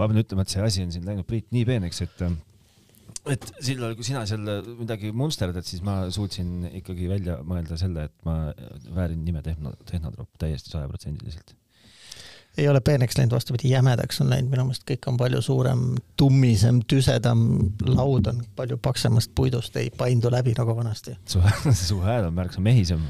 ma pean ütlema, et see asi on siin läinud, Priit, nii peeneks, et et sillal, kui sina seal midagi munsterdad, siis ma suutsin ikkagi välja mõelda selle, et ma väärin nime Tehno, Tehnotropp täiesti sajaprotsendiliselt. ei ole peeneks läinud, vastupidi, jämedaks on läinud, minu meelest kõik on palju suurem, tummisem, tüsedam, laud on palju paksemast puidust, ei paindu läbi nagu vanasti. su hääl on märksa mehisem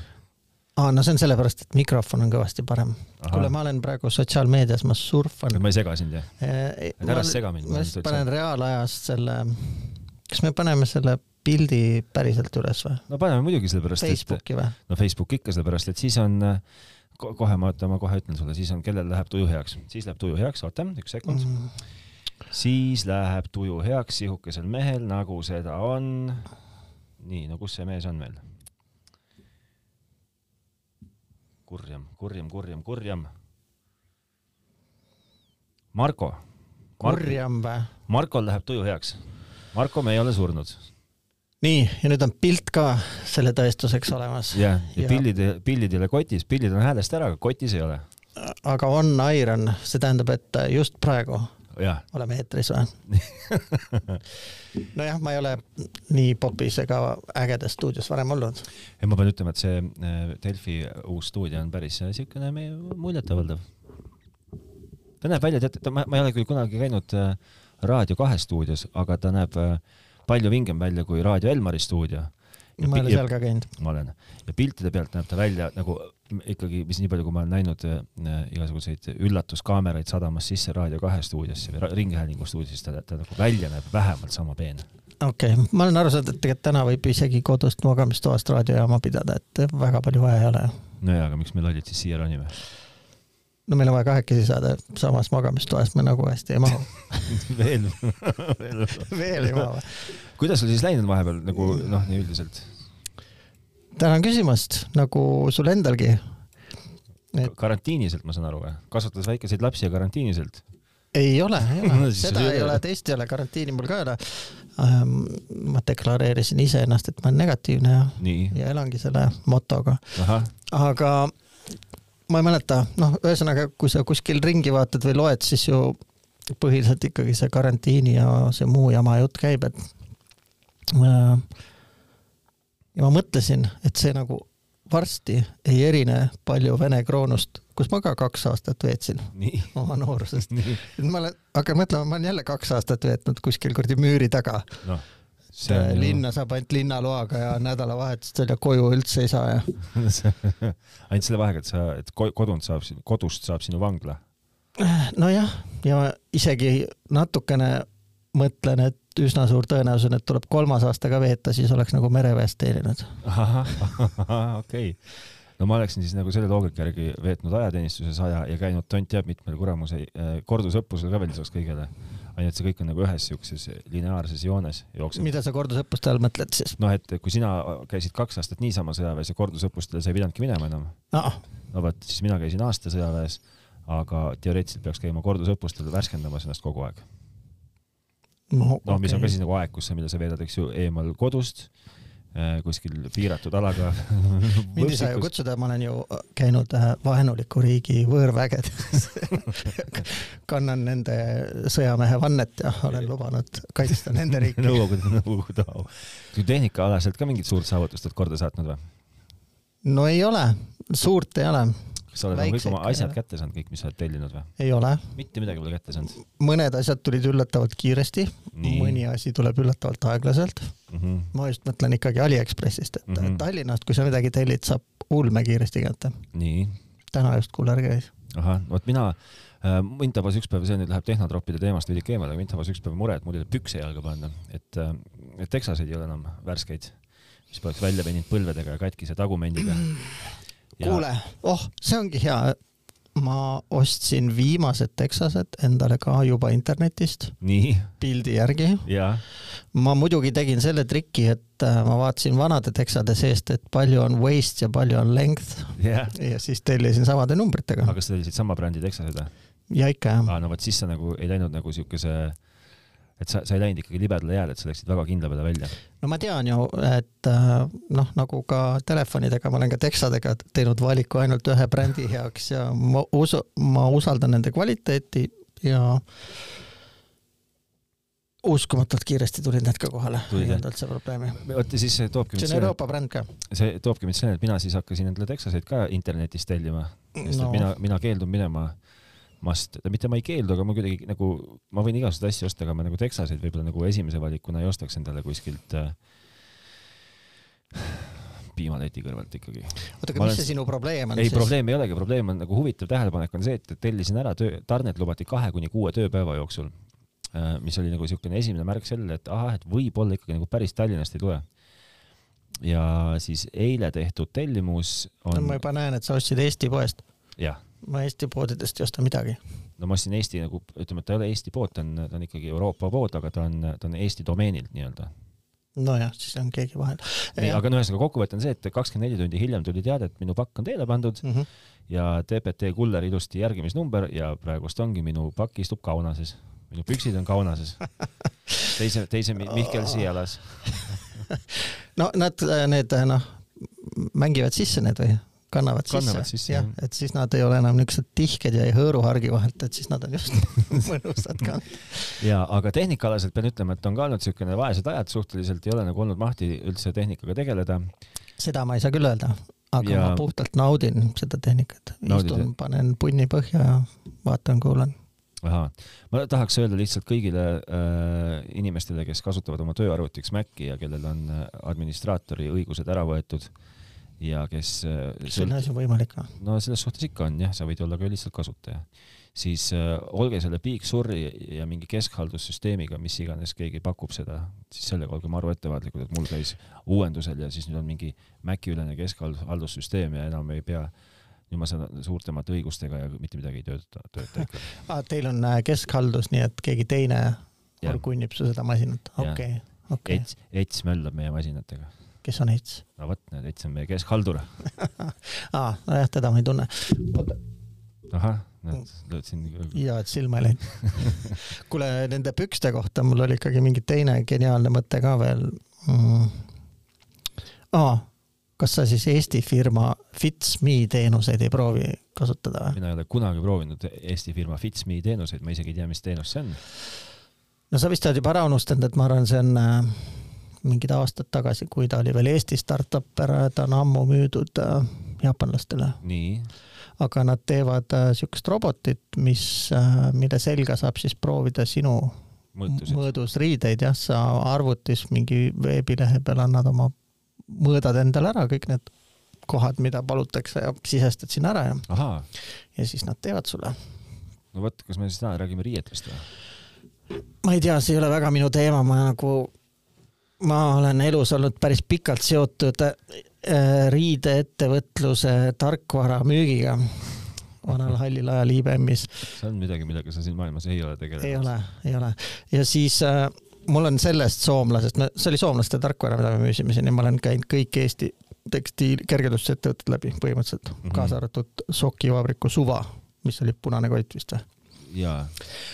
aa, no see on sellepärast, et mikrofon on kõvasti parem. kuule, ma olen praegu sotsiaalmeedias, ma surfan. ma ei sega sind jah? ära sega mind. ma lihtsalt panen reaalajas selle, kas me paneme selle pildi päriselt üles või? no paneme muidugi sellepärast, et Facebooki või? no Facebooki ikka sellepärast, et siis on kohe ma, oota, ma kohe ütlen sulle, siis on, kellel läheb tuju heaks, siis läheb tuju heaks, oota, üks sekund mm.. siis läheb tuju heaks sihukesel mehel, nagu seda on. nii, no kus see mees on meil? Kurjam, kurjam, kurjam, kurjam. Marko. kurjam või? Markol läheb tuju heaks. Marko, me ei ole surnud. nii, ja nüüd on pilt ka selle tõestuseks olemas. jah, ja, ja pillid, pillid ei ole kotis, pillid on häälest ära, aga kotis ei ole. aga on iron, see tähendab, et just praegu oleme eetris või nojah, ma ei ole nii popis ega ägedas stuudios varem olnud. ja ma pean ütlema, et see äh, Delfi uus stuudio on päris niisugune muljetavaldav. ta näeb välja, tead, ma, ma ei ole küll kunagi käinud äh, Raadio kahe stuudios, aga ta näeb äh, palju vingem välja kui Raadio Elmari stuudio ma ei ole seal ka käinud. ma olen ja piltide pealt näeb ta välja nagu ikkagi, mis nii palju, kui ma olen näinud äh, igasuguseid üllatuskaameraid sadamas sisse Raadio kahe stuudiosse või Ringhäälingu stuudiosse, ta, ta nagu välja näeb vähemalt sama peene. okei okay., ma olen aru saanud, et tegelikult täna võib isegi kodust magamistoast raadiojaama pidada, et väga palju vaja ei ole. nojaa, aga miks me lollid siis siia ronime? no meil on vaja kahekesi saada, samas magamistoas me nagu hästi ei mahu veel veel, ei mahu. kuidas sul siis läinud vahepeal nagu noh, nii üldiselt? Tänan küsimast, nagu sul endalgi et.... karantiiniselt, ma saan aru või? kasvatades väikeseid lapsi ja karantiiniselt? ei ole, ei ole no, seda ei ole, teist ei ole, karantiini mul ka ei ole ähm,. ma deklareerisin iseennast, et ma olen negatiivne ja, ja elangi selle motoga. aga ma ei mäleta, noh, ühesõnaga, kui sa kuskil ringi vaatad või loed, siis ju põhiliselt ikkagi see karantiini ja see muu jama jutt käib, et äh, ja ma mõtlesin, et see nagu varsti ei erine palju Vene kroonust, kus ma ka kaks aastat veetsin Nii. oma noorusest. ma olen, hakkan mõtlema, ma olen jälle kaks aastat veetnud kuskil kuradi müüri taga no see linna saab ainult linnaloaga ja nädalavahetustel ja koju üldse ei saa ja ainult selle vahega, et sa, et kodunt saab, kodust saab sinu vangla. nojah, ja isegi natukene mõtlen, et üsna suur tõenäosus on, et tuleb kolmas aasta ka veeta, siis oleks nagu mereväest teeninud. okei no ma oleksin siis nagu selle loogika järgi veetnud ajateenistuses aja ja käinud tont teab mitmel kuramuse äh, kordusõppusel ka veel lisaks kõigele ainult see kõik on nagu ühes siukses lineaarses joones jookseb. mida sa kordusõppuste all mõtled siis? noh, et kui sina käisid kaks aastat niisama sõjaväes ja kordusõppustele sa ei pidanudki minema enam no.. no vot, siis mina käisin aasta sõjaväes, aga teoreetiliselt peaks käima kordusõppustel värskendamas ennast kogu aeg. No, okay. mis on ka siis nagu aeg, kus sa, mida sa veedad, eks ju, eemal kodust Äh, kuskil piiratud alaga mind ei saa ju kutsuda, ma olen ju käinud äh, vaenuliku riigi võõrvägedes kannan nende sõjamehe vannet ja olen lubanud kaitsta nende riiki Nõukogude, Nõukogude au. tehnikaalaselt ka mingit suurt saavutust oled korda saatnud või? no ei ole, suurt ei ole kas sa oled kõik oma asjad kätte saanud, kõik, mis sa oled tellinud või? ei ole. mitte midagi pole kätte saanud? mõned asjad tulid üllatavalt kiiresti, mõni asi tuleb üllatavalt aeglaselt mm. -hmm. ma just mõtlen ikkagi Aliekspressist, et mm -hmm. Tallinnast, kui sa midagi tellid, saab ulmekiiresti kätte. täna just kuller käis. ahah, vot mina äh, mind tabas üks päev, see nüüd läheb tehnotroppide teemast veidi eemale, mind tabas üks päev mure, et mul ei ole pükse jalga panna, et, äh, et teksaseid ei ole enam värskeid, mis poleks välja veninud põlvedega ja katkise tagumendiga kuule, oh, see ongi hea. ma ostsin viimased Texased endale ka juba internetist. pildi järgi. ma muidugi tegin selle triki, et äh, ma vaatasin vanade Texade seest, et palju on waist ja palju on length yeah.. ja siis tellisin samade numbritega. aga kas tellisid sama brändi Texased või? ja ikka jah. aa, no vot siis sa nagu ei läinud nagu siukese et sa, sa ei läinud ikkagi libedale jääle, et sa läksid väga kindla peale välja. no ma tean ju, et äh, noh, nagu ka telefonidega, ma olen ka Texadega teinud valiku ainult ühe brändi heaks ja ma usu, ma usaldan nende kvaliteeti ja uskumatult kiiresti tulid need ka kohale, ei olnud üldse probleemi. vot ja siis see toobki see on Euroopa bränd ka. see toobki mind selleni, et mina siis hakkasin endale teksaseid ka internetist tellima, sest no. mina, mina keeldun minema mast, mitte ma ei keeldu, aga ma kuidagi nagu, ma võin igasuguseid asju osta, aga ma nagu teksaseid võib-olla nagu esimese valikuna ei ostaks endale kuskilt äh, piimaleti kõrvalt ikkagi. oota, aga mis olen... see sinu probleem on ei, siis? probleem ei olegi, probleem on nagu huvitav tähelepanek on see, et tellisin ära töö, tarnet lubati kahe kuni kuue tööpäeva jooksul Äh, mis oli nagu niisugune esimene märk sellele, et ahah, et võib-olla ikkagi nagu päris Tallinnast ei tule. ja siis eile tehtud tellimus on no,. ma juba näen, et sa ostsid Eesti poest. Ma Eesti poodidest ei osta midagi. no ma ostsin Eesti nagu, ütleme, et ta ei ole Eesti pood, ta on, ta on ikkagi Euroopa pood, aga ta on, ta on Eesti domeenilt nii-öelda nojah, siis on keegi vahel. nii, aga no ühesõnaga kokkuvõte on see, et kakskümmend neli tundi hiljem tuli teade, et minu pakk on teele pandud mm -hmm. ja TPT kuller ilusti järgimisnumber ja praegust ongi minu pakk istub Kaunases minu püksid on kaunases. teise, teise Mihkel Siialas no nad, need noh, mängivad sisse need või? Kannavad, kannavad sisse, sisse, jah, et siis nad ei ole enam niisugused tihked ja ei hõõru hargi vahelt, et siis nad on just mõnusad ka. ja aga tehnikaalaselt pean ütlema, et on ka olnud niisugune vaesed ajad, suhteliselt ei ole nagu olnud mahti üldse tehnikaga tegeleda. seda ma ei saa küll öelda, aga ja... ma puhtalt naudin seda tehnikat, istun, panen punni põhja ja vaatan-kuulan ahaa, ma tahaks öelda lihtsalt kõigile äh, inimestele, kes kasutavad oma tööarvutiks Maci ja kellel on äh, administraatori õigused ära võetud ja kes äh, selline asi on võimalik või? no selles suhtes ikka on jah, sa võid olla ka lihtsalt kasutaja. siis äh, olge selle Big Suri ja mingi keskhaldussüsteemiga, mis iganes keegi pakub seda, siis sellega olge maru ettevaatlikud, et mul käis uuendusel ja siis nüüd on mingi Maci ülene keskhaldussüsteem ja enam ei pea nüüd ma saan suurtemate õigustega ja mitte midagi ei tööta, tööta ikka ah,. Teil on äh, keskhaldus, nii et keegi teine orgunnib su seda masinat, okei, okei. Ets, Ets möllab meie masinatega. Kes on Ets? no vot, näed, Ets on meie keskhaldur aa, nojah, teda ma ei tunne. ahah, näed, lööd siin. ja, et silma ei läinud. kuule, nende pükste kohta mul oli ikkagi mingi teine geniaalne mõte ka veel mm.. aa kas sa siis Eesti firma Fitsme teenuseid ei proovi kasutada või? mina ei ole kunagi proovinud Eesti firma Fitsme teenuseid, ma isegi ei tea, mis teenus see on. no sa vist oled juba ära unustanud, et ma arvan, see on äh, mingid aastad tagasi, kui ta oli veel Eesti startup, ta on ammu müüdud äh, jaapanlastele. aga nad teevad äh, siukest robotit, mis äh,, mille selga saab siis proovida sinu Mõõtusid. mõõdus riideid, jah, sa arvutis mingi veebilehe peal annad oma mõõdad endale ära kõik need kohad, mida palutakse ja sisestad sinna ära ja, ja siis nad teevad sulle. no vot, kas me siis täna räägime riietest või? ma ei tea, see ei ole väga minu teema, ma nagu, ma olen elus olnud päris pikalt seotud äh, riideettevõtluse tarkvara müügiga vanal hallil ajal IBM-is. see on midagi, millega sa siin maailmas ei ole tegelenud? ei ole, ei ole. ja siis äh, mul on sellest soomlasest, see oli soomlaste tarkvara, mida me müüsime siin ja ma olen käinud kõik Eesti tekstiil, kergendusettevõtted läbi põhimõtteliselt mm, -hmm. kaasa arvatud sokivabriku Suva, mis oli punane kott vist või? jaa,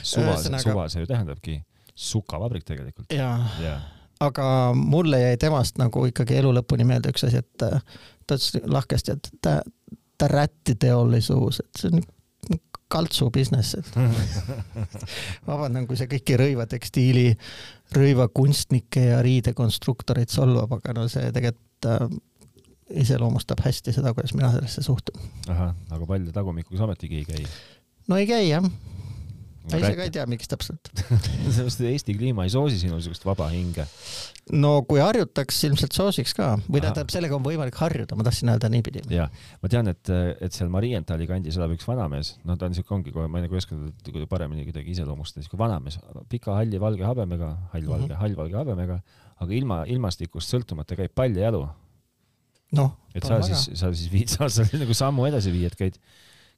Suva Suva see ju tähendabki sukavabrik tegelikult. jaa ja. Aga mulle jäi temast nagu ikkagi elu lõpuni meelde üks asi, et ta ütles lahkesti, et ta, ta rättiteolisuus, et see on kaltsu business, et vabandan, kui see kõiki rõivatekstiili, rõivakunstnikke ja riidekonstruktoreid solvab, aga no see tegelikult äh, iseloomustab hästi seda, kuidas mina sellesse suhtun. ahah, aga palju tagumikuga sa ometigi ei käi? no ei käi jah ma ise ka ei tea, miks täpselt sellepärast, et Eesti kliima ei soosi sinu niisugust vaba hinge. no kui harjutaks, ilmselt soosiks ka või tähendab, sellega on võimalik harjuda, ma tahtsin öelda niipidi. ja, ma tean, et, et seal Marienthali kandis elab üks vanamees, no ta on siuke, ongi kohe, ma nagu ei oska teda paremini kuidagi iseloomustada, siuke vanamees, pika halli valge habemega, hall-valge mm, -hmm. hall-valge habemega, aga ilma, ilmastikust sõltumata käib pall ja jalu. noh. et sa siis, sa siis viid, sa nagu sammu edasi viid, käid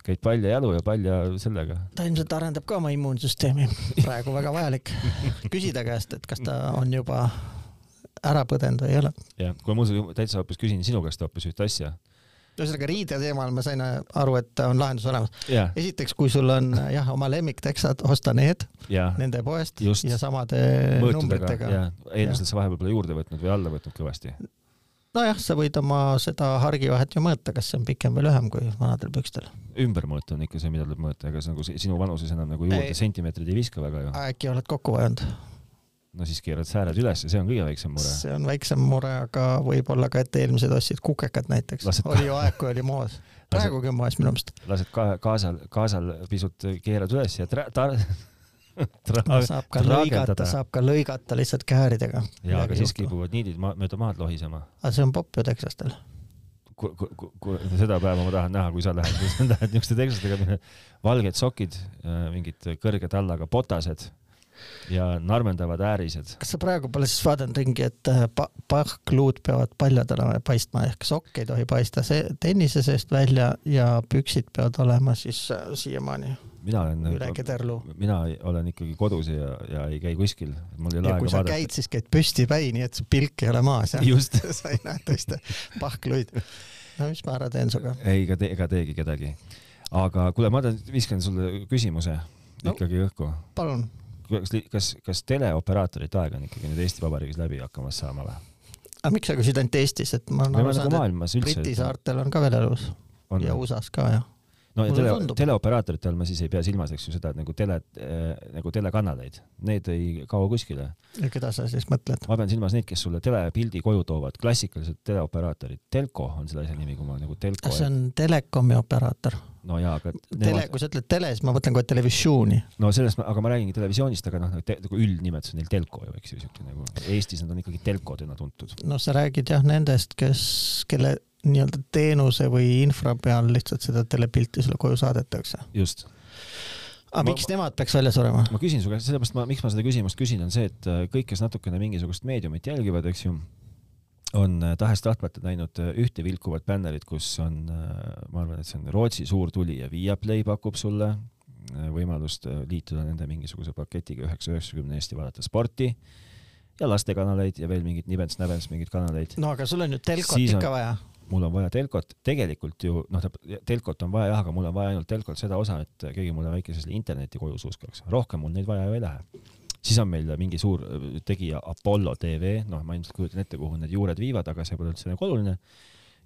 käid palja jalu ja palja sellega. ta ilmselt arendab ka oma immuunsüsteemi, praegu väga vajalik. küsi ta käest, et kas ta on juba ära põdenud või ei ole. jah, kui ma muuseas täitsa hoopis küsin sinu käest hoopis ühte asja. ühesõnaga riide teemal ma sain aru, et on lahendus olemas. esiteks, kui sul on jah, oma lemmikteksad, osta need ja. nende poest Just. ja samade Mõõtudega, numbritega. eeldusel sa vahepeal pole juurde võtnud või alla võtnud kõvasti nojah, sa võid oma seda hargivahet ju mõõta, kas see on pikem või lühem kui vanadel pükstel. ümbermõõt on ikka see, mida tuleb mõõta, ega see nagu sinu vanuses enam nagu juurde ei. sentimeetreid ei viska väga ju. äkki oled kokku vajanud? no siis keerad sääred üles ja see on kõige väiksem mure. see on väiksem mure, aga võib-olla ka, et eelmised ostsid kukekad näiteks. oli ju aeg, kui oli moes. praegugi on moes minu meelest. lased ka kaasal, kaasal pisut keerad üles ja tra-, ta-. saab ka lõigata, saab ka lõigata lihtsalt kääridega. jaa, aga siis kipuvad niidid mööda maad lohisema. aga see on popp ju tekslastel seda päeva ma tahan näha, kui sa lähed, sa lähed niisuguste tekstidega, valged sokid, äh, mingid kõrge tallaga botased ja narmendavad äärised. kas sa praegu pole siis vaadanud ringi, et äh, pa-, pahkluud peavad paljadena paistma ehk sokk ei tohi paista see tennise seest välja ja püksid peavad olema siis äh, siiamaani mina olen üle kederlu. mina olen ikkagi kodus ja, ja ei käi kuskil. mul ei ole aega vaadata. kui sa käid, siis käid püstipäi, nii et su pilk ei ole maas, jah? sa ei näe tõesti pahkluid. no mis ma ära teen sinuga? ei, ega te, ega teegi kedagi. aga kuule, ma viskan sulle küsimuse no, ikkagi õhku. palun kas, kas, kas teleoperaatorite aeg on ikkagi nüüd Eesti Vabariigis läbi hakkamas saama või? aga miks sa küsid ainult Eestis, et ma olen aru saanud, et Briti saartel on ka veel elus on, ja USA-s ka jah no ja tele, teleoperaatorite all ma siis ei pea silmas, eks ju, seda, et nagu tele äh,, nagu telekanaleid, need ei kao kuskile. ja keda sa siis mõtled? ma pean silmas neid, kes sulle telepildi koju toovad, klassikalised teleoperaatorid. Telco on selle asja nimi, kui ma nagu telco. see on telekomi operaator. No jaa, aga tele nemad..., kui sa ütled tele, siis ma mõtlen kohe televisiooni. no sellest, aga ma räägingi televisioonist, aga noh, nagu, üldnimetus on neil telco ju, eks ju, siuke nagu Eestis nad on ikkagi telcodena tuntud. no sa räägid jah nendest, kes, kelle nii-öelda teenuse või infra peal lihtsalt seda telepilti sulle koju saadetakse. just. aga ma, miks nemad peaks välja surema? ma küsin su käest, sellepärast ma, miks ma seda küsimust küsin, on see, et äh, kõik, kes natukene mingisugust meediumit jälgivad, eks ju, on äh, tahes-tahtmata näinud äh, ühte vilkuvat bännerit, kus on, ma arvan, et see on Rootsi suur tulija, Viaplay pakub sulle võimalust liituda nende mingisuguse paketiga üheksa üheksakümne Eesti vaadata sporti ja lastekanaleid ja veel mingid nibens-näbens mingeid kanaleid. no aga sul on ju telkot ikka on... vaja mul on vaja telkot, tegelikult ju noh, telkot on vaja jah, aga mul on vaja ainult telkot seda osa, et keegi mulle väikese interneti koju suuskaks, rohkem mul neid vaja ju ei lähe. Siis on meil mingi suur tegija Apollo tv, noh, ma ilmselt kujutan ette, kuhu need juured viivad, aga see pole üldse nagu oluline,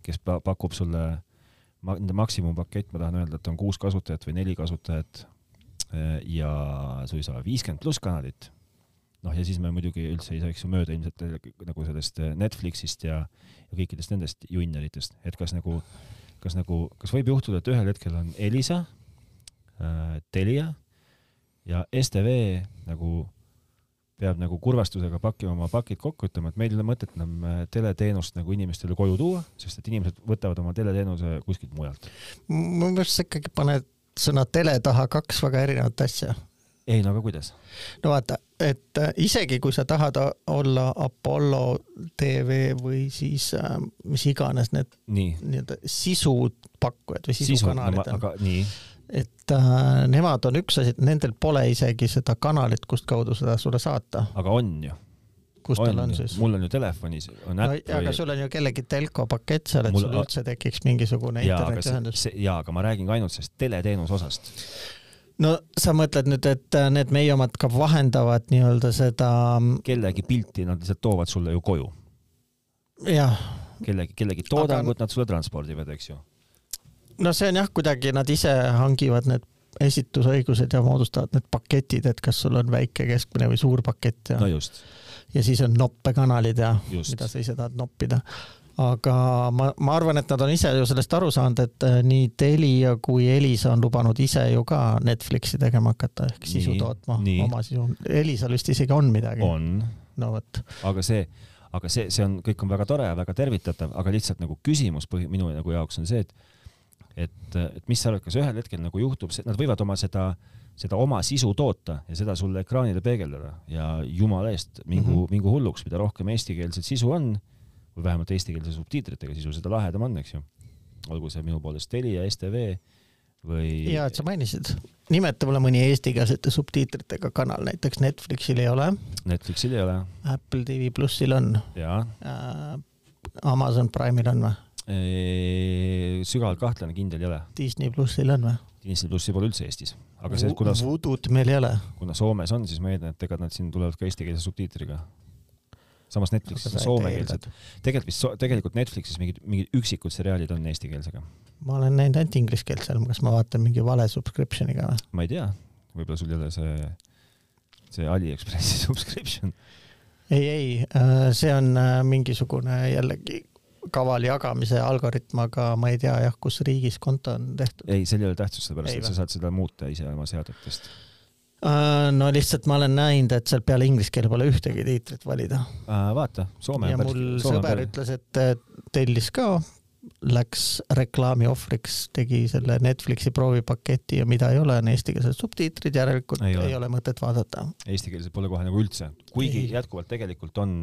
kes pakub sulle nende maksimumpakett, ma tahan öelda, et on kuus kasutajat või neli kasutajat eh, ja suisa viiskümmend pluss kanalit. noh, ja siis me muidugi üldse ei saaks ju mööda ilmselt nagu sellest Netflixist ja ja kõikidest nendest junioritest, et kas nagu, kas nagu, kas võib juhtuda, et ühel hetkel on Elisa äh,, Telia ja STV nagu peab nagu kurvastusega pakkima oma pakid kokku, ütlema, et meil ei ole mõtet enam äh, teleteenust nagu inimestele koju tuua, sest et inimesed võtavad oma teleteenuse kuskilt mujalt. minu meelest sa ikkagi paned sõna tele taha kaks väga erinevat asja ei, no aga kuidas? no vaata, et äh, isegi kui sa tahad olla Apollo tv või siis äh, mis iganes need nii-öelda sisupakkujad või sisukanalid Sisu, no, aga nii et äh, nemad on üks asi, et nendel pole isegi seda kanalit, kust kaudu seda sulle saata. aga on ju. kus tal on siis? mul on ju telefonis on äpp no, või... aga sul on ju kellegi telko pakett seal, et mul... sul üldse tekiks mingisugune internetiühendus. jaa, aga ma räägin ka ainult sellest teleteenuse osast no sa mõtled nüüd, et äh, need meie omad ka vahendavad nii-öelda seda. Mm, kellegi pilti nad lihtsalt toovad sulle ju koju. jah. kellegi, kellegi toodangut Aga... nad sulle transpordivad, eks ju. No see on jah, kuidagi nad ise hangivad need esitusõigused ja moodustavad need paketid, et kas sul on väike, keskmine või suur pakett ja. no just. ja siis on noppekanalid ja just. mida sa ise tahad noppida aga ma, ma arvan, et nad on ise ju sellest aru saanud, et äh, nii Telia kui Elisa on lubanud ise ju ka Netflixi tegema hakata ehk nii, sisu tootma, oma sisu. Elisal vist isegi on midagi. on. no vot. aga see, aga see, see on, kõik on väga tore ja väga tervitatav, aga lihtsalt nagu küsimus põhi, minu nagu jaoks on see, et et, et mis sa arvad, kas ühel hetkel nagu juhtub nad võivad oma seda, seda oma sisu toota ja seda sulle ekraanile peegeldada ja jumala eest mingu mm, -hmm. mingu hulluks, mida rohkem eestikeelset sisu on või vähemalt eestikeelse subtiitritega sisu, seda lahedam on, eks ju. olgu see minu poolest Telia, STV või. hea, et sa mainisid. nimeta mulle mõni eestikeelsete subtiitritega kanal, näiteks Netflixil ei ole. Netflixil ei ole. Apple TV plussil on. äh,. Amazon Prime'il on või? Sügavalt kahtlane, kindel ei ole. Disney plussil on või? Disney plussi pole üldse Eestis, aga see, kuna. Voodoo't meil ei ole. kuna Soomes on, siis ma eeldan, et ega nad siin tulevad ka eestikeelse subtiitriga samas Netflixis on soomekeelsed. tegelikult vist, tegelikult Netflixis mingid, mingid üksikud seriaalid on eestikeelsega. ma olen näinud ainult inglise keelt seal, kas ma vaatan mingi vale subscription'iga või? ma ei tea, võib-olla sul ei ole see see Aliekspressi subscription. ei, ei, äh, see on äh, mingisugune jällegi kaval jagamise algoritm, aga ma ei tea jah, kus riigis konto on tehtud. ei, seal ei ole tähtsust, sellepärast et sa saad seda muuta ise oma seadetest uh,. no lihtsalt ma olen näinud, et seal peale inglise keele pole ühtegi tiitrit valida uh,. vaata, Soome. ja mul Soome sõber ütles, et tellis ka läks reklaami ohvriks, tegi selle Netflixi proovipaketi ja mida ei ole, on eestikeelsed subtiitrid, järelikult ei ole, ei ole mõtet vaadata. Eestikeelsed pole kohe nagu üldse, kuigi ei. jätkuvalt tegelikult on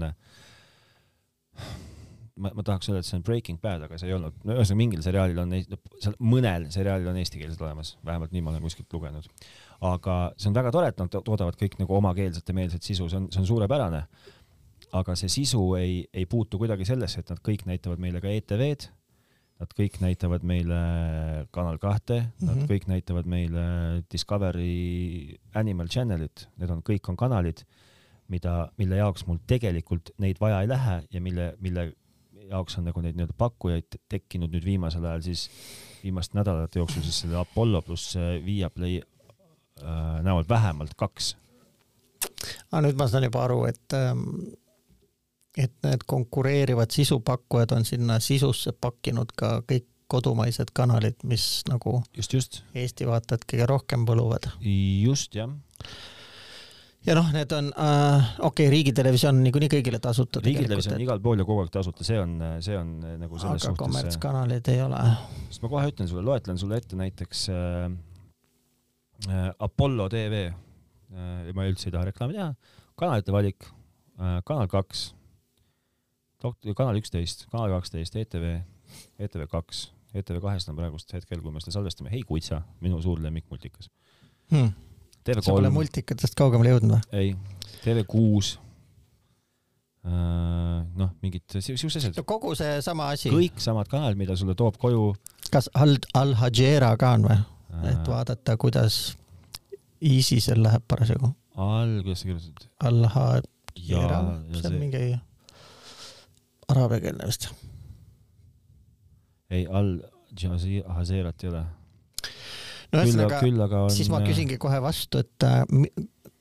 ma, ma tahaks öelda, et see on Breaking Bad, aga see ei olnud, no ühesõnaga mingil seriaalil on, seal mõnel seriaalil on eestikeelsed olemas, vähemalt nii ma olen kuskilt lugenud. aga see on väga tore, et nad toodavad kõik nagu omakeelset ja meelset sisu, see on, see on suurepärane. aga see sisu ei, ei puutu kuidagi sellesse, et nad kõik näitavad meile ka ETV-d Nad kõik näitavad meile Kanal kahte mm, -hmm. nad mhm. kõik näitavad meile Discovery Animal Channelit, need on, kõik on kanalid, mida, mille jaoks mul tegelikult neid vaja ei lähe ja mille, mille jaoks on nagu neid nii-öelda pakkujaid tekkinud nüüd viimasel ajal siis, viimaste nädalate jooksul siis selle Apollo pluss Viaplay äh, näol vähemalt kaks. aga nüüd ma saan juba aru, et ähm et need konkureerivad sisupakkujad on sinna sisusse pakkinud ka kõik kodumaised kanalid, mis nagu just, just. Eesti vaatajad kõige rohkem põluvad. just, jah. Ja noh, need on äh,, okei okay,, riigitelevisioon on niikuinii kõigile tasuta. riigitelevisioon on igal pool ja kogu aeg tasuta, see on, see on nagu selles aga suhtes. kommertskanalid ei ole. sest ma kohe ütlen sulle, loetlen sulle ette näiteks äh, äh, Apollo tv äh,, ma üldse ei taha reklaami teha, kanalite valik äh,, Kanal kaks Kanal üksteist, Kanal kaksteist, ETV, ETV kaks, ETV kahest on praegust hetkel, kui me seda salvestame, Hei Kutsa, minu suur lemmikmultikas hmm.. TV3. sa pole multikatest kaugemale jõudnud või? ei, TV6 Uh, noh, mingid siuksed asjad. kogu see sama asi. kõik samad kanalid, mida sulle toob koju. kas Al, Al Hajera ka on või uh,? et vaadata, kuidas ISISel läheb parasjagu. Al, kuidas sa kirjutasid? Al Hajera, see on mingi araabiakeelne vist. ei, Al Jazeerat ei ole. No ühesõnaga, siis ma küsingi kohe vastu, et äh,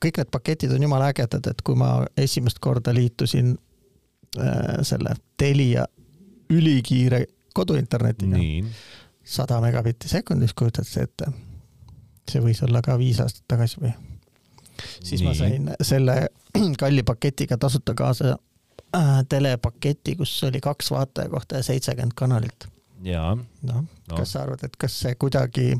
kõik need paketid on jumala ägedad, et kui ma esimest korda liitusin äh, selle Telia ülikiire koduinternetiga, sada megabitti sekundis, kujutad sa ette? see võis olla ka viis aastat tagasi või? siis Nii. ma sain selle kalli paketiga tasuta kaasa äh, telepaketi, kus oli kaks vaataja kohta ja seitsekümmend kanalit. jaa. noh no., kas sa arvad, et kas see kuidagi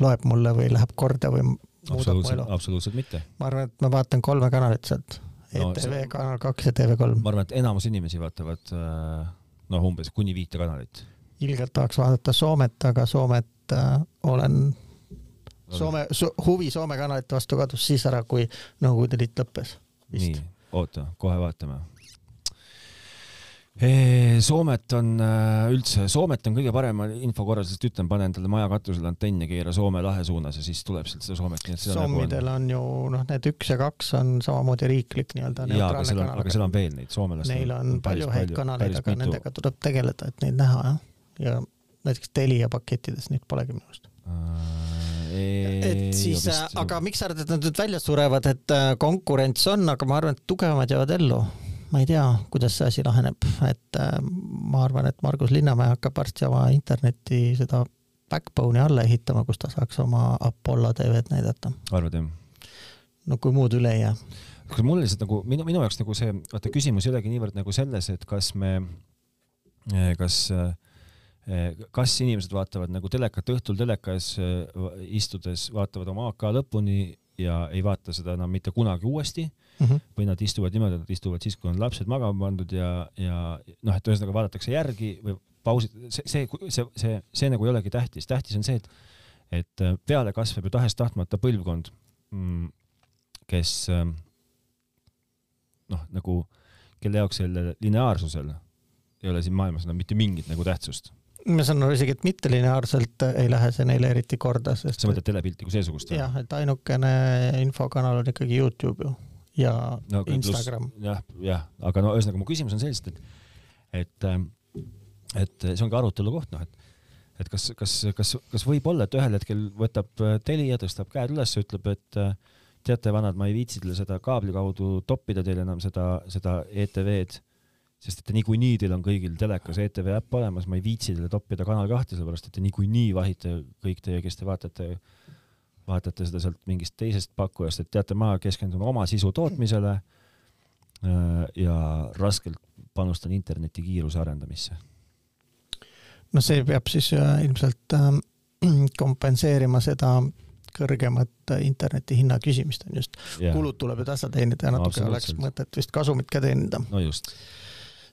loeb mulle või läheb korda või muudab mu elu? absoluutselt mitte. ma arvan, et ma vaatan kolme kanalit sealt. ETV no, Kanal kaks ja TV3. ma arvan, et enamus inimesi vaatavad äh, noh, umbes kuni viite kanalit. ilgelt tahaks vaadata Soomet, aga Soomet äh, olen Soome so,, huvi Soome kanalite vastu kadus siis ära, kui Nõukogude Liit lõppes. nii, oota, kohe vaatame Soomet on äh, üldse, Soomet on kõige parema info korral, sest ütlen, pane endale maja katusele antenn ja keera Soome lahe suunas ja siis tuleb sealt seda Soomet. Soomidel on ju noh, need üks ja kaks on samamoodi riiklik nii-öelda. seal on, aga seal on veel neid soomelastel. Neil on, on palju häid kanaleid, aga mitu. nendega tuleb tegeleda, et neid näha jah. ja näiteks Telia pakettides neid polegi minu arust Eee, et siis, aga miks sa arvad, et nad nüüd välja surevad, et äh, konkurents on, aga ma arvan, et tugevamad jäävad ellu ma ei tea, kuidas see asi laheneb, et äh, ma arvan, et Margus Linnamäe hakkab varsti oma interneti seda backbone'i alla ehitama, kus ta saaks oma Apollo tv-d näidata. arvad jah? no kui muud üle ei jää. kas mul lihtsalt nagu minu, minu jaoks nagu see, vaata küsimus ei olegi niivõrd nagu selles, et kas me, kas kas inimesed vaatavad nagu telekat õhtul telekas istudes, vaatavad oma AK lõpuni ja ei vaata seda enam mitte kunagi uuesti mm -hmm. või nad istuvad niimoodi, et nad istuvad siis, kui on lapsed magama pandud ja, ja noh, et ühesõnaga vaadatakse järgi või pausid, see, see, see, see, see nagu ei olegi tähtis, tähtis on see, et, et peale kasvab ju tahes-tahtmata põlvkond, mm, kes noh, nagu kelle jaoks sellel lineaarsusel ei ole siin maailmas enam mitte mingit nagu tähtsust ma saan aru isegi, et mittelineaarselt ei lähe see neile eriti korda, sest sa mõtled telepilti kui seesugust? jah, et ainukene infokanal on ikkagi Youtube ju ja no, okay, Instagram. jah, jah, aga no ühesõnaga mu küsimus on sellest, et et ähm, et see ongi arutelu koht, noh, et et kas, kas, kas, kas võib olla, et ühel hetkel võtab äh, Telia, tõstab käed üles, ütleb, et äh, teate, vanad, ma ei viitsi teile seda kaabli kaudu toppida teile enam seda, seda ETV-d, sest et niikuinii teil on kõigil telekas ETV äpp olemas, ma ei viitsi teile toppida Kanal kahte, sellepärast et te niikuinii vahite kõik teie, kes te vaatate, vaatate seda sealt mingist teisest pakkujast, et teate, ma keskendun oma sisu tootmisele äh, ja raskelt panustan interneti kiiruse arendamisse. no see peab siis äh, ilmselt äh, kompenseerima seda kõrgemat interneti hinna küsimist on just yeah.. kulud tuleb ju tasa teenida ja natuke no, oleks mõtet vist kasumit ka teenida. no just.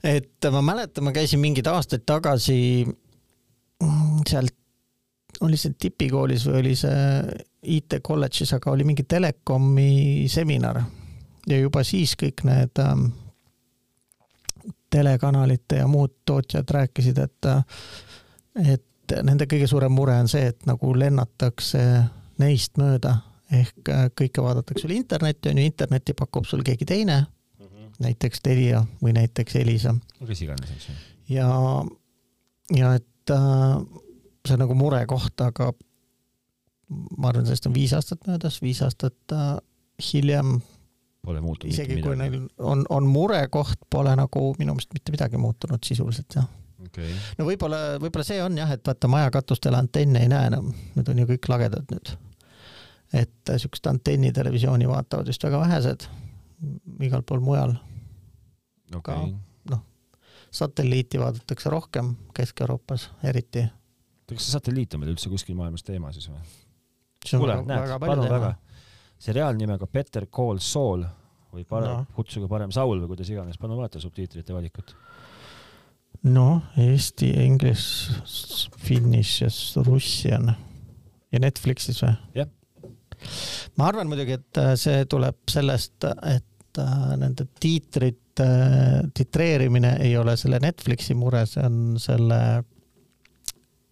Et ma mäletan, ma käisin mingeid aastaid tagasi mm, sealt, oli see tipikoolis või oli see IT kolledžis, aga oli mingi telekomi seminar ja juba siis kõik need ähm, telekanalite ja muud tootjad rääkisid, et, et nende kõige suurem mure on see, et nagu lennatakse neist mööda ehk äh, kõike vaadatakse üle interneti, on ju, internetti pakub sul keegi teine. Näiteks Telia või näiteks Elisa. kes iganes, eks ju. ja, ja et äh, see on nagu murekoht, aga ma arvan, sellest on viis aastat möödas, viis aastat äh, hiljem Pole muutunud isegi kui neil on, on murekoht, pole nagu minu meelest mitte midagi muutunud sisuliselt, jah okay.. no võib-olla, võib-olla see on jah, et vaata maja katustel antenne ei näe enam, need on ju kõik lagedad nüüd. et äh, siukest antennitelevisiooni vaatavad vist väga vähesed igal pool mujal okay.. noh, satelliiti vaadatakse rohkem Kesk-Euroopas eriti. kas see satelliit on meil üldse kuskil maailmas teema siis või? kuule, näed, palun väga. seriaal nimega Better Call Saul või parem no., kutsuge parem Saul või kuidas iganes, palun vaata subtiitrite valikut noh, Eesti, English, Finnish ja Russian ja Netflixis või? jah. ma arvan muidugi, et äh, see tuleb sellest, et äh, nende tiitrite titreerimine ei ole selle Netflixi mure, see on selle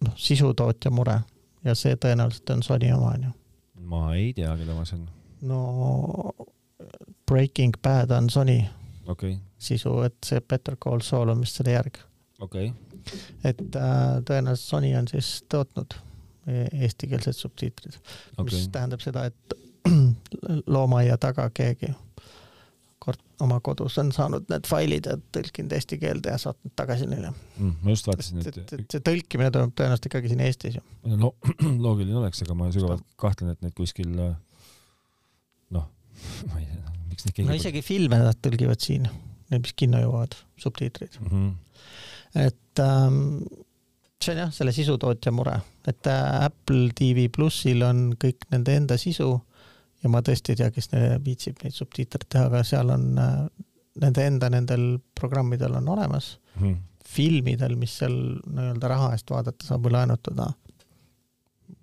noh, sisutootja mure ja see tõenäoliselt on Sony oma onju. ma ei tea, kelle oma see on. no Breaking Bad on Sony okay. sisu, et see Better Call Saul on vist selle järg okei okay.. et äh, tõenäoliselt Sony on siis tootnud e-, eestikeelsed subtiitrid okay., mis tähendab seda, et loomaaia taga keegi kord oma kodus on saanud need failid ja tõlkinud eesti keelde ja saatnud tagasi neile mm,. ma just vaatasin, et, et, et see tõlkimine toimub tõenäoliselt ikkagi siin Eestis ju. no loogiline oleks, aga ma sügavalt kahtlen, et need kuskil noh, ma ei tea, miks neid keegi no isegi filme nad tõlgivad siin, need, mis kinno jõuavad, subtiitrid mm. -hmm et ähm, see on jah, selle sisutootja mure, et äh, Apple TV plussil on kõik nende enda sisu ja ma tõesti ei tea, kes viitsib neid subtiitreid teha, aga seal on äh, nende enda, nendel programmidel on olemas hmm.. filmidel, mis seal nii-öelda raha eest vaadata saab või laenutada,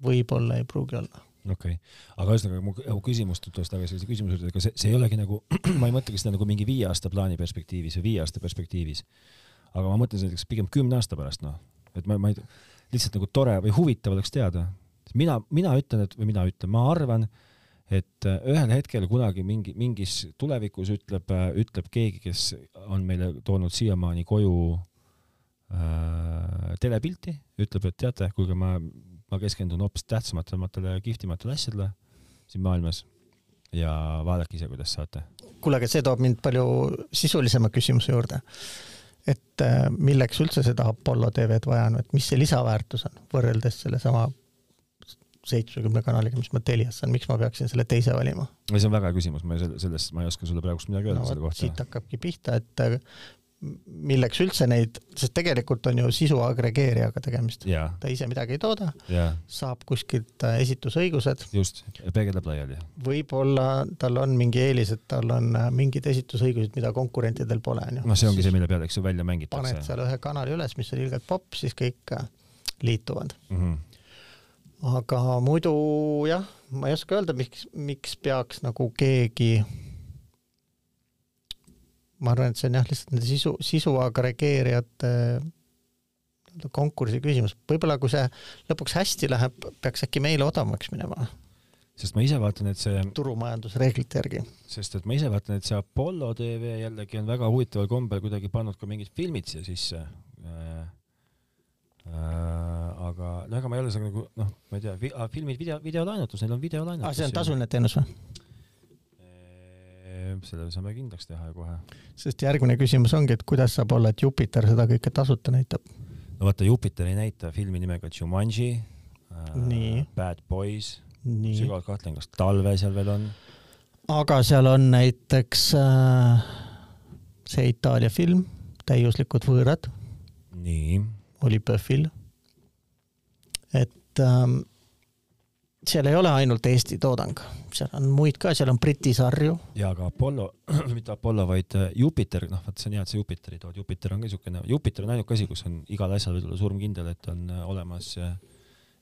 võib-olla ei pruugi olla. Okei. Okay., aga ühesõnaga mu, mu küsimus, tulles tagasi selle küsimuse juurde, ega see, see ei olegi nagu, ma ei mõtlegi seda nagu mingi viie aasta plaani perspektiivis või viie aasta perspektiivis, aga ma mõtlen näiteks pigem kümne aasta pärast, noh, et ma, ma ei, lihtsalt nagu tore või huvitav oleks teada. mina, mina ütlen, et, või mina ütlen, ma arvan, et äh, ühel hetkel kunagi mingi, mingis tulevikus ütleb, äh, ütleb keegi, kes on meile toonud siiamaani koju äh, telepilti, ütleb, et teate, kuulge, ma, ma keskendun hoopis tähtsamatele, kihvtimatele asjadele siin maailmas. Ja vaadake ise, kuidas saate. kuule, aga see toob mind palju sisulisema küsimuse juurde. Et äh, milleks üldse seda Apollo tv-d vaja on, et mis see lisaväärtus on võrreldes sellesama seitsmekümne kanaliga, mis ma Telias saan, miks ma peaksin selle teise valima? see on väga hea küsimus, ma sellest, ma ei oska sulle praegust midagi öelda no, selle kohta. siit hakkabki pihta, et äh, milleks üldse neid, sest tegelikult on ju sisu agregeerijaga tegemist. ta ise midagi ei tooda, saab kuskilt äh, esitusõigused. just, peegeldab laiali. võib-olla tal on mingi eelis, et tal on äh, mingid esitusõigused, mida konkurentidel pole, onju. noh, see ongi see, mille peale, eks ju, välja mängitakse. paned seal ühe kanali üles, mis on ilgelt popp, siis kõik liituvad mm. -hmm aga muidu jah, ma ei oska öelda, miks, miks peaks nagu keegi ma arvan, et see on jah, lihtsalt nende sisu, sisu agregeerijate nii-öelda konkursi küsimus, võib-olla kui see lõpuks hästi läheb, peaks äkki meile odavamaks minema. sest ma ise vaatan, et see turumajandusreeglite järgi. sest et ma ise vaatan, et see Apollo tv jällegi on väga huvitaval kombel kuidagi pannud ka mingid filmid siia sisse äh,. Äh, aga no ega ma ei ole seal nagu noh, ma ei tea, filmid, video, videolaenutus, neil on videolaenutus. aa, see on tasuline teenus või? selle saame kindlaks teha kohe. sest järgmine küsimus ongi, et kuidas saab olla, et Jupiter seda kõike tasuta näitab? no vaata, Jupiter ei näita filmi nimega Jumanji äh,, Bad Boys, sügavalt kahtlen, kas Talve seal veel on. aga seal on näiteks äh, see Itaalia film Täiuslikud võõrad. nii. Oli PÖFFil. et ähm, seal ei ole ainult Eesti toodang, seal on muid ka, seal on Briti sarju. ja aga Apollo, mitte Apollo, vaid äh, Jupiter, noh, vot see on hea, et sa Jupiteri tood, Jupiter on ka niisugune, Jupiter on ainuke asi, kus on igal asjal võib olla surmkindel, et on äh, olemas äh,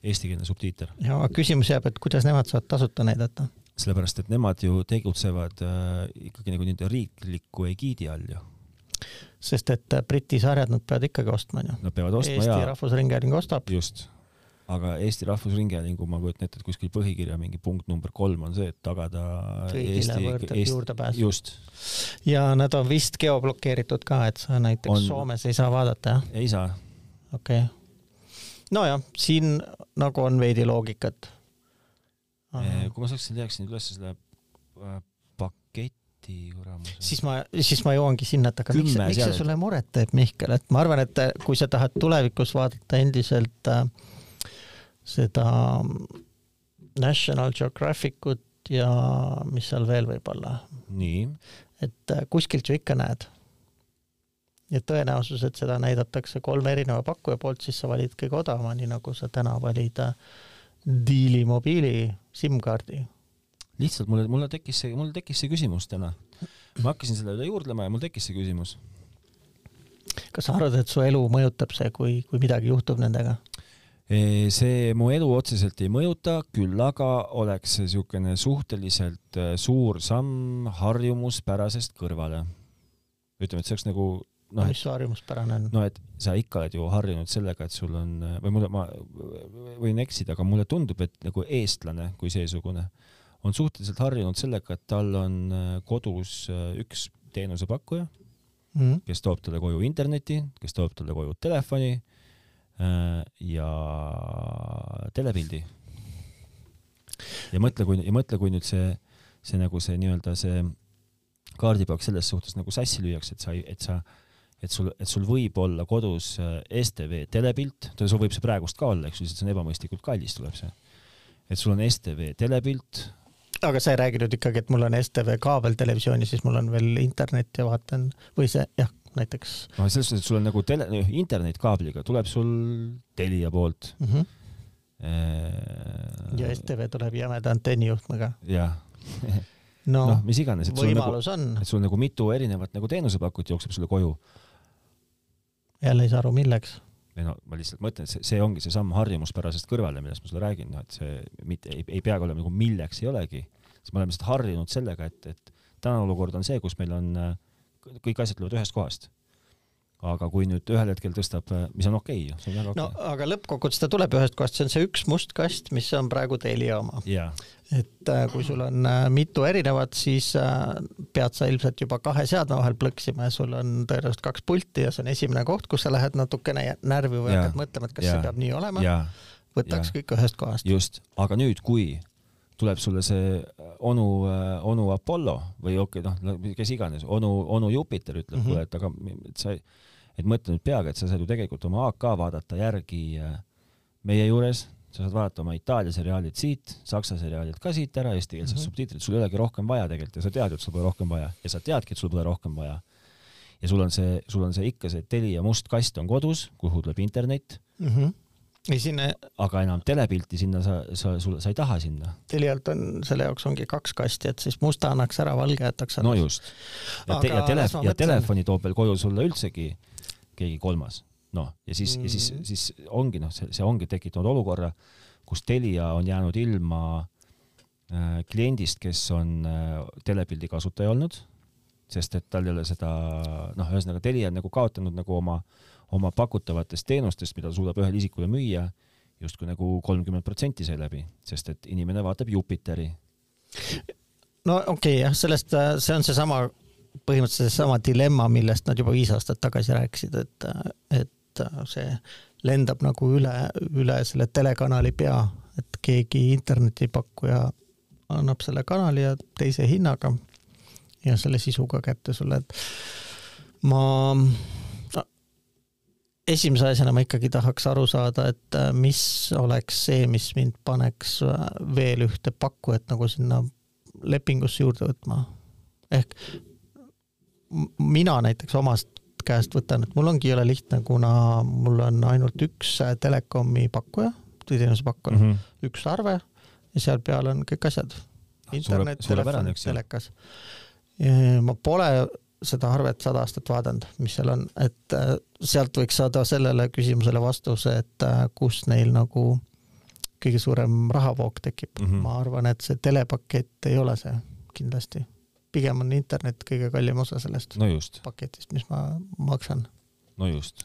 eestikeelne subtiiter. ja küsimus jääb, et kuidas nemad saavad tasuta näidata? sellepärast, et nemad ju tegutsevad äh, ikkagi nagu nii-öelda riikliku egiidi all ju sest et Briti sarjad nad peavad ikkagi ostma, onju. Nad peavad ostma Eesti ja Eesti Rahvusringhääling ostab. just aga Eesti Rahvusringhäälingu, ma kujutan ette, et kuskil põhikirja mingi punkt number kolm on see, et tagada kõigile Eesti, juurdepääs. just. ja nad on vist geoblokeeritud ka, et sa näiteks on... Soomes ei saa vaadata, jah? ei saa. okei okay.. nojah, siin nagu on veidi loogikat. kui ma saaks, leiaksin üles selle äh, paketi kuramuse. siis ma, siis ma jõuangi sinna, et aga miks, miks see sulle muret teeb, Mihkel, et ma arvan, et kui sa tahad tulevikus vaadata endiselt äh, seda National Geographic ut ja mis seal veel võib olla. nii. et äh, kuskilt ju ikka näed. ja tõenäosus, et seda näidatakse kolme erineva pakkuja poolt, siis sa valid kõige odavama, nii nagu sa täna valid äh, Deali mobiili SIM-kaardi. Lihtsalt mulle, mulle tekkis see, mul tekkis see küsimus täna. ma hakkasin selle üle juurdlema ja mul tekkis see küsimus. kas sa arvad, et su elu mõjutab see, kui, kui midagi juhtub nendega? see mu elu otseselt ei mõjuta, küll aga oleks see niisugune suhteliselt äh, suur samm harjumuspärasest kõrvale. ütleme, et see oleks nagu noh, mis su harjumuspärane on? no et sa ikka oled ju harjunud sellega, et sul on, või mulle, ma võin eksida, aga mulle tundub, et nagu eestlane kui seesugune on suhteliselt harjunud sellega, et tal on äh, kodus äh, üks teenusepakkuja mm, -hmm. kes toob talle koju interneti, kes toob talle koju telefoni Äh, ja telepildi. ja mõtle, kui, ja mõtle, kui nüüd see, see nagu see nii-öelda see kaardipaak selles suhtes nagu sassi lüüakse, et sa, et sa, et sul, et sul võib olla kodus STV telepilt, sul võib see praegust ka olla, eks ju, sest see on ebamõistlikult kallis, tuleb see. et sul on STV telepilt. Aga sa ei räägi nüüd ikkagi, et mul on STV kaabeltelevisioon ja siis mul on veel internet ja vaatan või see, jah, näiteks. no selles suhtes, et sul on nagu tele, internetkaabliga tuleb sul Telia poolt mm. -hmm. Eee... ja STV tuleb jämeda antennijuhtmega. jah no, no mis iganes, et sul nagu, et sul nagu mitu erinevat nagu teenusepakkujat jookseb sulle koju. jälle ei saa aru, milleks ei no ma lihtsalt mõtlen, et see, see ongi see samm harjumuspärasest kõrvale, millest ma sulle räägin, noh et see mitte ei, ei peagi olema nagu milleks ei olegi, sest me oleme lihtsalt harjunud sellega, et, et tänane olukord on see, kus meil on äh, kõik asjad tulevad ühest kohast. Aga kui nüüd ühel hetkel tõstab, mis on okei okay,, see on väga okei okay.. no aga lõppkokkuvõttes ta tuleb ühest kohast, see on see üks must kast, mis on praegu Telia oma yeah.. et äh, kui sul on äh, mitu erinevat, siis äh, pead sa ilmselt juba kahe seadme vahel plõksima ja sul on tõenäoliselt kaks pulti ja see on esimene koht, kus sa lähed natukene närvi või yeah. hakkad mõtlema, et kas yeah. see peab nii olema yeah.. võtaks yeah. kõik ühest kohast. just, aga nüüd, kui tuleb sulle see onu, onu Apollo või okei okay,, noh, kes iganes, onu, onu Jupiter ütleb mm -hmm. et aga et sa, et mõtle nüüd peaga, et sa saad ju tegelikult oma AK vaadata järgi äh, meie juures, sa saad vaadata oma Itaalia seriaalid siit, Saksa seriaalid ka siit ära, eestikeelsed mm -hmm. subtiitrid, sul ei olegi rohkem vaja tegelikult ja sa tead et sul pole rohkem vaja ja sa teadki, et sul pole rohkem vaja. ja sul on see, sul on see ikka see Telia must kast on kodus, kuhu tuleb internet mm. -hmm ei sinna. aga enam telepilti sinna sa, sa, sul, sa ei taha sinna. Telialt on, selle jaoks ongi kaks kasti, et siis musta annaks ära, valge jätaks ära. no just. ja, te, ja, tele, ja telefoni toob veel koju sulle üldsegi keegi kolmas. noh, ja siis mm, -hmm. ja siis, mm. siis ongi noh, see, see ongi tekitanud olukorra, kus Telia on jäänud ilma äh, kliendist, kes on äh, telepildi kasutaja olnud, sest et tal ei ole seda, noh, ühesõnaga Telia on nagu kaotanud nagu oma äh, oma pakutavatest teenustest, mida ta suudab ühele isikule müüa, justkui nagu kolmkümmend protsenti seeläbi, sest et inimene vaatab Jupiteri. no okei okay,, jah, sellest, see on seesama, põhimõtteliselt seesama dilemma, millest nad juba viis aastat tagasi rääkisid, et, et see lendab nagu üle, üle selle telekanali pea, et keegi internetipakkuja annab selle kanali ja teise hinnaga ja selle sisu ka kätte sulle, et ma no, esimese asjana ma ikkagi tahaks aru saada, et mis oleks see, mis mind paneks veel ühte pakkujat nagu sinna lepingusse juurde võtma. ehk mina näiteks omast käest võtan, et mul ongi jõle lihtne, kuna mul on ainult üks äh, telekomi pakkuja, teenuse pakkuja mm, -hmm. üks arve ja seal peal on kõik asjad. internet, telefon, telekas. ma pole seda arvet sada aastat vaadanud, mis seal on, et äh, sealt võiks saada sellele küsimusele vastuse, et äh, kus neil nagu kõige suurem rahavoog tekib mm. -hmm. ma arvan, et see telepakett ei ole see kindlasti pigem on internet kõige kallim osa sellest no paketist, mis ma maksan. no just.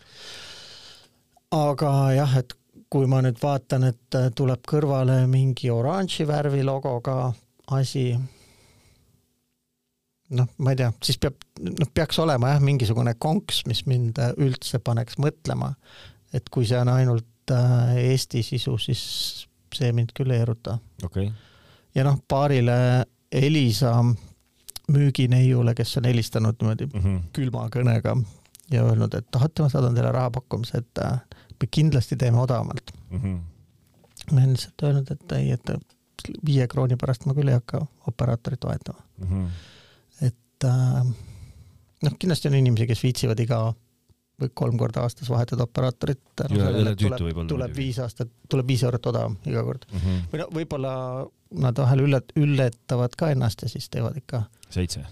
aga jah, et kui ma nüüd vaatan, et tuleb kõrvale mingi oranži värvi logoga asi, noh, ma ei tea, siis peab, noh, peaks olema jah, mingisugune konks, mis mind üldse paneks mõtlema. et kui see on ainult äh, Eesti sisu, siis see mind küll ei eruta okay.. ja noh, paarile Elisa müügineiule, kes on helistanud niimoodi mm -hmm. külma kõnega ja öelnud, et tahate, ma saadan teile rahapakkumise, et äh, me kindlasti teeme odavamalt mm. -hmm. ma olen lihtsalt öelnud, et ei, et viie krooni pärast ma küll ei hakka operaatorit vahetama mm. -hmm. et äh, noh, kindlasti on inimesi, kes viitsivad iga või kolm korda aastas vahetada operaatorit. tuleb, tuleb viis aastat, tuleb viis eurot odavam iga kord mm. -hmm. või no võib-olla nad vahel üllat-, üllatavad ka ennast ja siis teevad ikka seitse.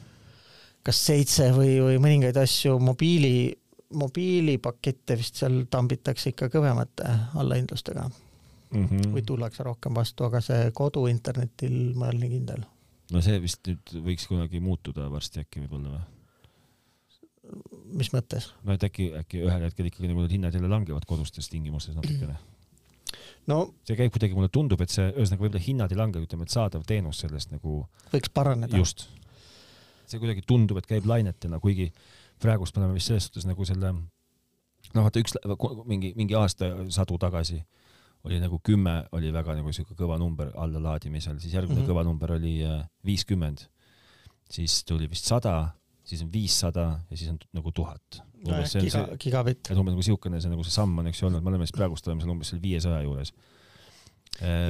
kas seitse või, või mõningaid asju mobiili, mobiilipakette vist seal tambitakse ikka kõvemate allahindlustega mm. -hmm. või tullakse rohkem vastu, aga see koduinternetil ma ei ole nii kindel. no see vist nüüd võiks kunagi muutuda varsti äkki võib-olla või? mis mõttes? no et äkki, äkki ühel hetkel ikkagi nagu need hinnad jälle langevad kodustes tingimustes natukene no see käib kuidagi, mulle tundub, et see, ühesõnaga võib-olla hinnad ei lange, ütleme, et saadav teenus sellest nagu võiks paraneda. just see kuidagi tundub, et käib lainetena, kuigi praegust me oleme vist selles suhtes nagu selle noh, vaata üks mingi, mingi aastasadu tagasi oli nagu kümme oli väga nagu siuke kõva number allalaadimisel, siis järgmine mm -hmm. kõva number oli äh, viiskümmend, siis tuli vist sada, siis on viissada ja siis on nagu tuhat. umbes see on see, et umbes nagu siukene see nagu see samm on, eks ju olnud, me oleme siis praegust oleme seal umbes seal viiesaja juures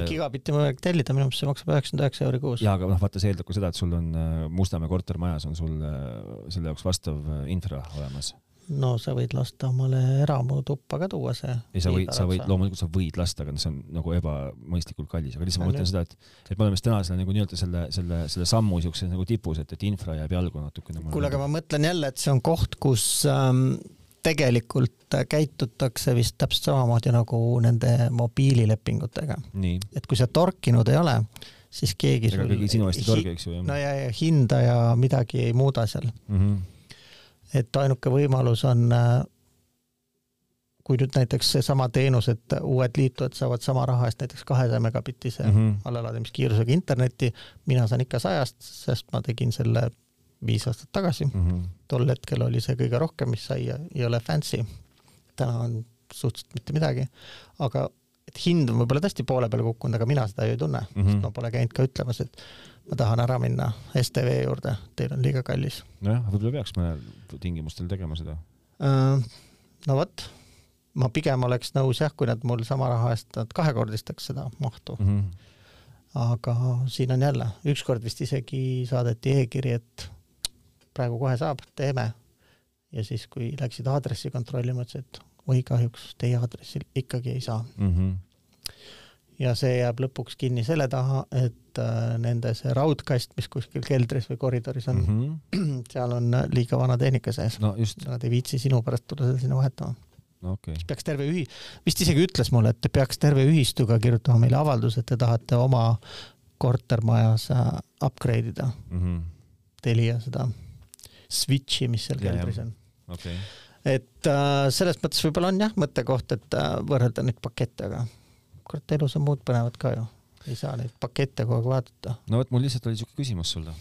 gigabitti on võimalik tellida, minu meelest see maksab üheksakümmend üheksa euri kuus. jaa, aga noh, vaata, see eeldab ka seda, et sul on äh, Mustamäe kortermajas on sul äh, selle jaoks vastav infra olemas. no sa võid lasta omale eramutuppa ka tuua see. ei, sa võid, sa võid, loomulikult sa võid lasta, aga see on nagu ebamõistlikult kallis, aga lihtsalt ma mõtlen seda, et, et me oleme vist täna selle nagu nii-öelda selle, selle, selle sammu siukses nagu tipus, et, et infra jääb jalgu natukene. kuule, aga ma mõtlen jälle, et see on koht, kus ähm, tegelikult käitutakse vist täpselt samamoodi nagu nende mobiililepingutega. et kui sa torkinud ei ole, siis keegi ega keegi sinu eest ei torgi, eks ju. no ja, ja hinda ja midagi ei muuda seal mm. -hmm. et ainuke võimalus on, kui nüüd näiteks seesama teenus, et uued liitujad saavad sama raha eest näiteks kahesaja megabitise mm -hmm. allalaadimiskiirusega internetti, mina saan ikka sajast, sest ma tegin selle viis aastat tagasi mm. -hmm. Tol hetkel oli see kõige rohkem, mis sai ja ei ole fancy. täna on suhteliselt mitte midagi, aga et hind on võib-olla tõesti poole peale kukkunud, aga mina seda ju ei tunne mm, -hmm. sest ma pole käinud ka ütlemas, et ma tahan ära minna STV juurde, teil on liiga kallis. nojah, võib-olla peaks mõnel tingimustel tegema seda uh,. no vot, ma pigem oleks nõus jah, kui nad mul sama raha eest nad kahekordistaks seda mahtu mm. -hmm aga siin on jälle, ükskord vist isegi saadeti e-kiri, et praegu kohe saab, teeme. ja siis, kui läksid aadressi kontrollima, ütlesid, et oi kahjuks teie aadressil ikkagi ei saa mm. -hmm. ja see jääb lõpuks kinni selle taha, et äh, nende see raudkast, mis kuskil keldris või koridoris on mm, -hmm. seal on liiga vana tehnika sees no,. Nad ei viitsi sinu pärast tulla seda sinna vahetama. Okay. siis peaks terve ühi-, vist isegi ütles mulle, et peaks terve ühistuga kirjutama meile avalduse, et te tahate oma kortermajas äh, upgrade ida mm -hmm. Telia seda switch'i, mis seal keldris on okay.. et äh, selles mõttes võib-olla on jah mõttekoht, et äh, võrrelda neid pakette, aga kurat, elus on muud põnevat ka ju. ei saa neid pakette kogu aeg vaadata. no vot, mul lihtsalt oli siuke küsimus sulle.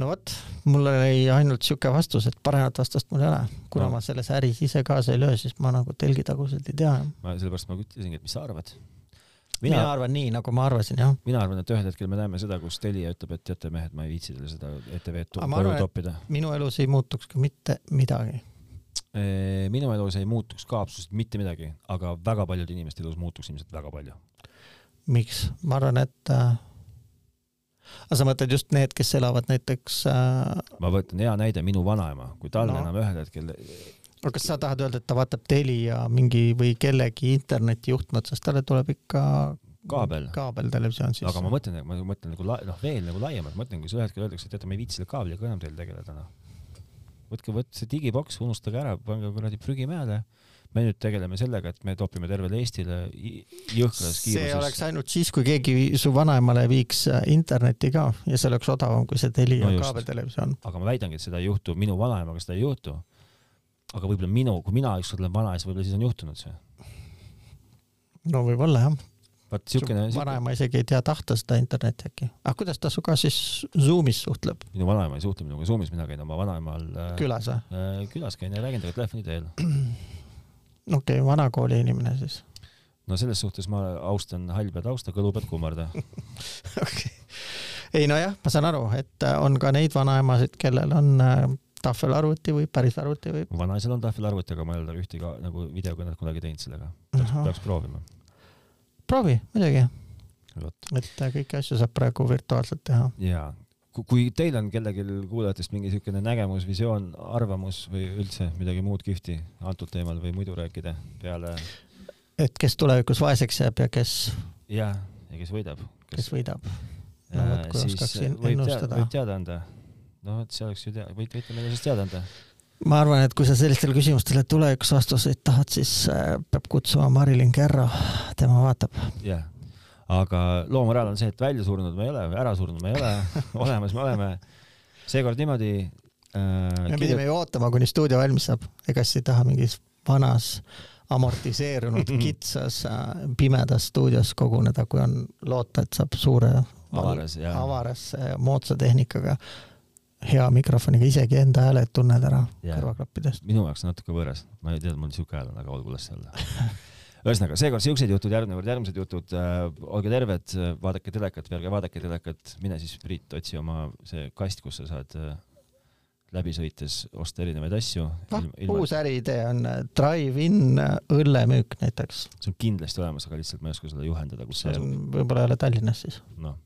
no vot, mul oli ainult siuke vastus, et paremat vastust mul ei ole. kuna no. ma selles äris ise kaasa ei löö, siis ma nagu telgitaguselt ei tea. ma sellepärast ma ütlesingi, et mis sa arvad mina, mina arvan nii, nagu ma arvasin, jah. mina arvan, et ühel hetkel me näeme seda, kus Telia ütleb, et teate mehed, ma ei viitsi teile seda ETV-d koju toppida. minu elus ei muutuks ka mitte midagi. minu elus ei muutuks ka absoluutselt mitte midagi, aga väga paljude inimeste elus muutuks ilmselt väga palju. miks? ma arvan, et äh... aga sa mõtled just need, kes elavad näiteks äh... ma võtan hea näide, minu vanaema, kui tal no. enam ühel hetkel aga kas sa tahad öelda, et ta vaatab Telia mingi või kellegi internetijuhtme otsast, talle tuleb ikka kaabel, kaabeltelevisioon siis? aga ma mõtlen, ma mõtlen nagu noh, veel nagu laiemalt, ma mõtlen, kui ühel hetkel öeldakse, et teate, me ei viitsi selle kaabliga enam teil tegeleda, noh. võtke, võtke see digiboks, unustage ära, pange kuradi prügimäele me nüüd tegeleme sellega, et me topime tervele Eestile jõhkras kiiruses. see oleks ainult siis, kui keegi su vanaemale viiks äh, internetti ka ja see oleks odavam kui see Telia no kaabeltelevisioon. aga ma väidangi, et seda ei juhtu, minu vanaemaga seda ei juhtu aga võib-olla minu, kui mina ükskord olen vana, siis võib-olla siis on juhtunud see. no võib-olla jah. vot siukene. vanaema isegi ei tea tahta seda internetti äkki. aga kuidas ta sinuga siis Zoomis suhtleb? minu vanaema ei suhtle minuga Zoomis, mina käin oma vanaemal äh, külas või äh,? külas käin ja räägin temaga telefoni teel. okei okay,, vanakooli inimene siis. no selles suhtes ma austan hall pead austa, kõlu pead kummarda okei okay. ei nojah, ma saan aru, et on ka neid vanaemasid, kellel on äh, tahvelarvuti või päris arvuti või? vanaisal on tahvelarvuti, aga ma ei ole ühtegi nagu videokõnet kunagi teinud sellega. peaks, proovima. proovi, muidugi. et äh, kõiki asju saab praegu virtuaalselt teha. jaa, kui teil on kellelgi kuulajatest mingi niisugune nägemus, visioon, arvamus või üldse midagi muud kihvti antud teemal või muidu rääkida peale. et kes tulevikus vaeseks jääb ja kes. jah, ja kes võidab. kes võidab. no kui oskaks ennustada. võib teada anda no vot, see oleks ju tea-, võite, võite meile sellest teada anda. ma arvan, et kui sa sellistele küsimustele tulevikus vastuseid tahad, siis äh, peab kutsuma Marilyn Kerro, tema vaatab. jah yeah., aga loo moraal on see, et välja surnud me ei ole, ära surnud me ei ole olemas me oleme. seekord niimoodi äh,. me pidime ju ootama, kuni stuudio valmis saab, ega siis ei taha mingis vanas amortiseerunud kitsas äh, pimedas stuudios koguneda, kui on loota, et saab suure avaras, avaras moodsa tehnikaga hea mikrofoniga isegi enda hääled tunned ära yeah. kõrvaklappidest. minu jaoks natuke võõras, ma ei tea, mul siuke hääl on, aga olgu las see olla ühesõnaga, seekord siuksed jutud, järgmine kord järgmised jutud äh,. olge terved, vaadake telekat ärge vaadake telekat, mine siis Priit, otsi oma see kast, kus sa saad äh, läbi sõites osta erinevaid asju ah,. Uus äriidee on äh, drive-in äh, õllemüük näiteks. see on kindlasti olemas, aga lihtsalt ma ei oska seda juhendada, kus see asub. võib-olla ei ole Tallinnas siis. noh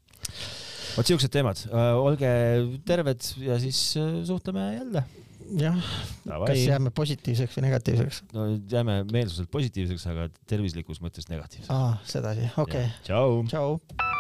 vot siuksed teemad, äh, olge terved ja siis äh, suhtleme jälle. jah, kas jääme positiivseks või negatiivseks? no jääme meelsuselt positiivseks, aga tervislikus mõttes negatiivseks. aa, sedasi, okei okay.. tšau. tšau.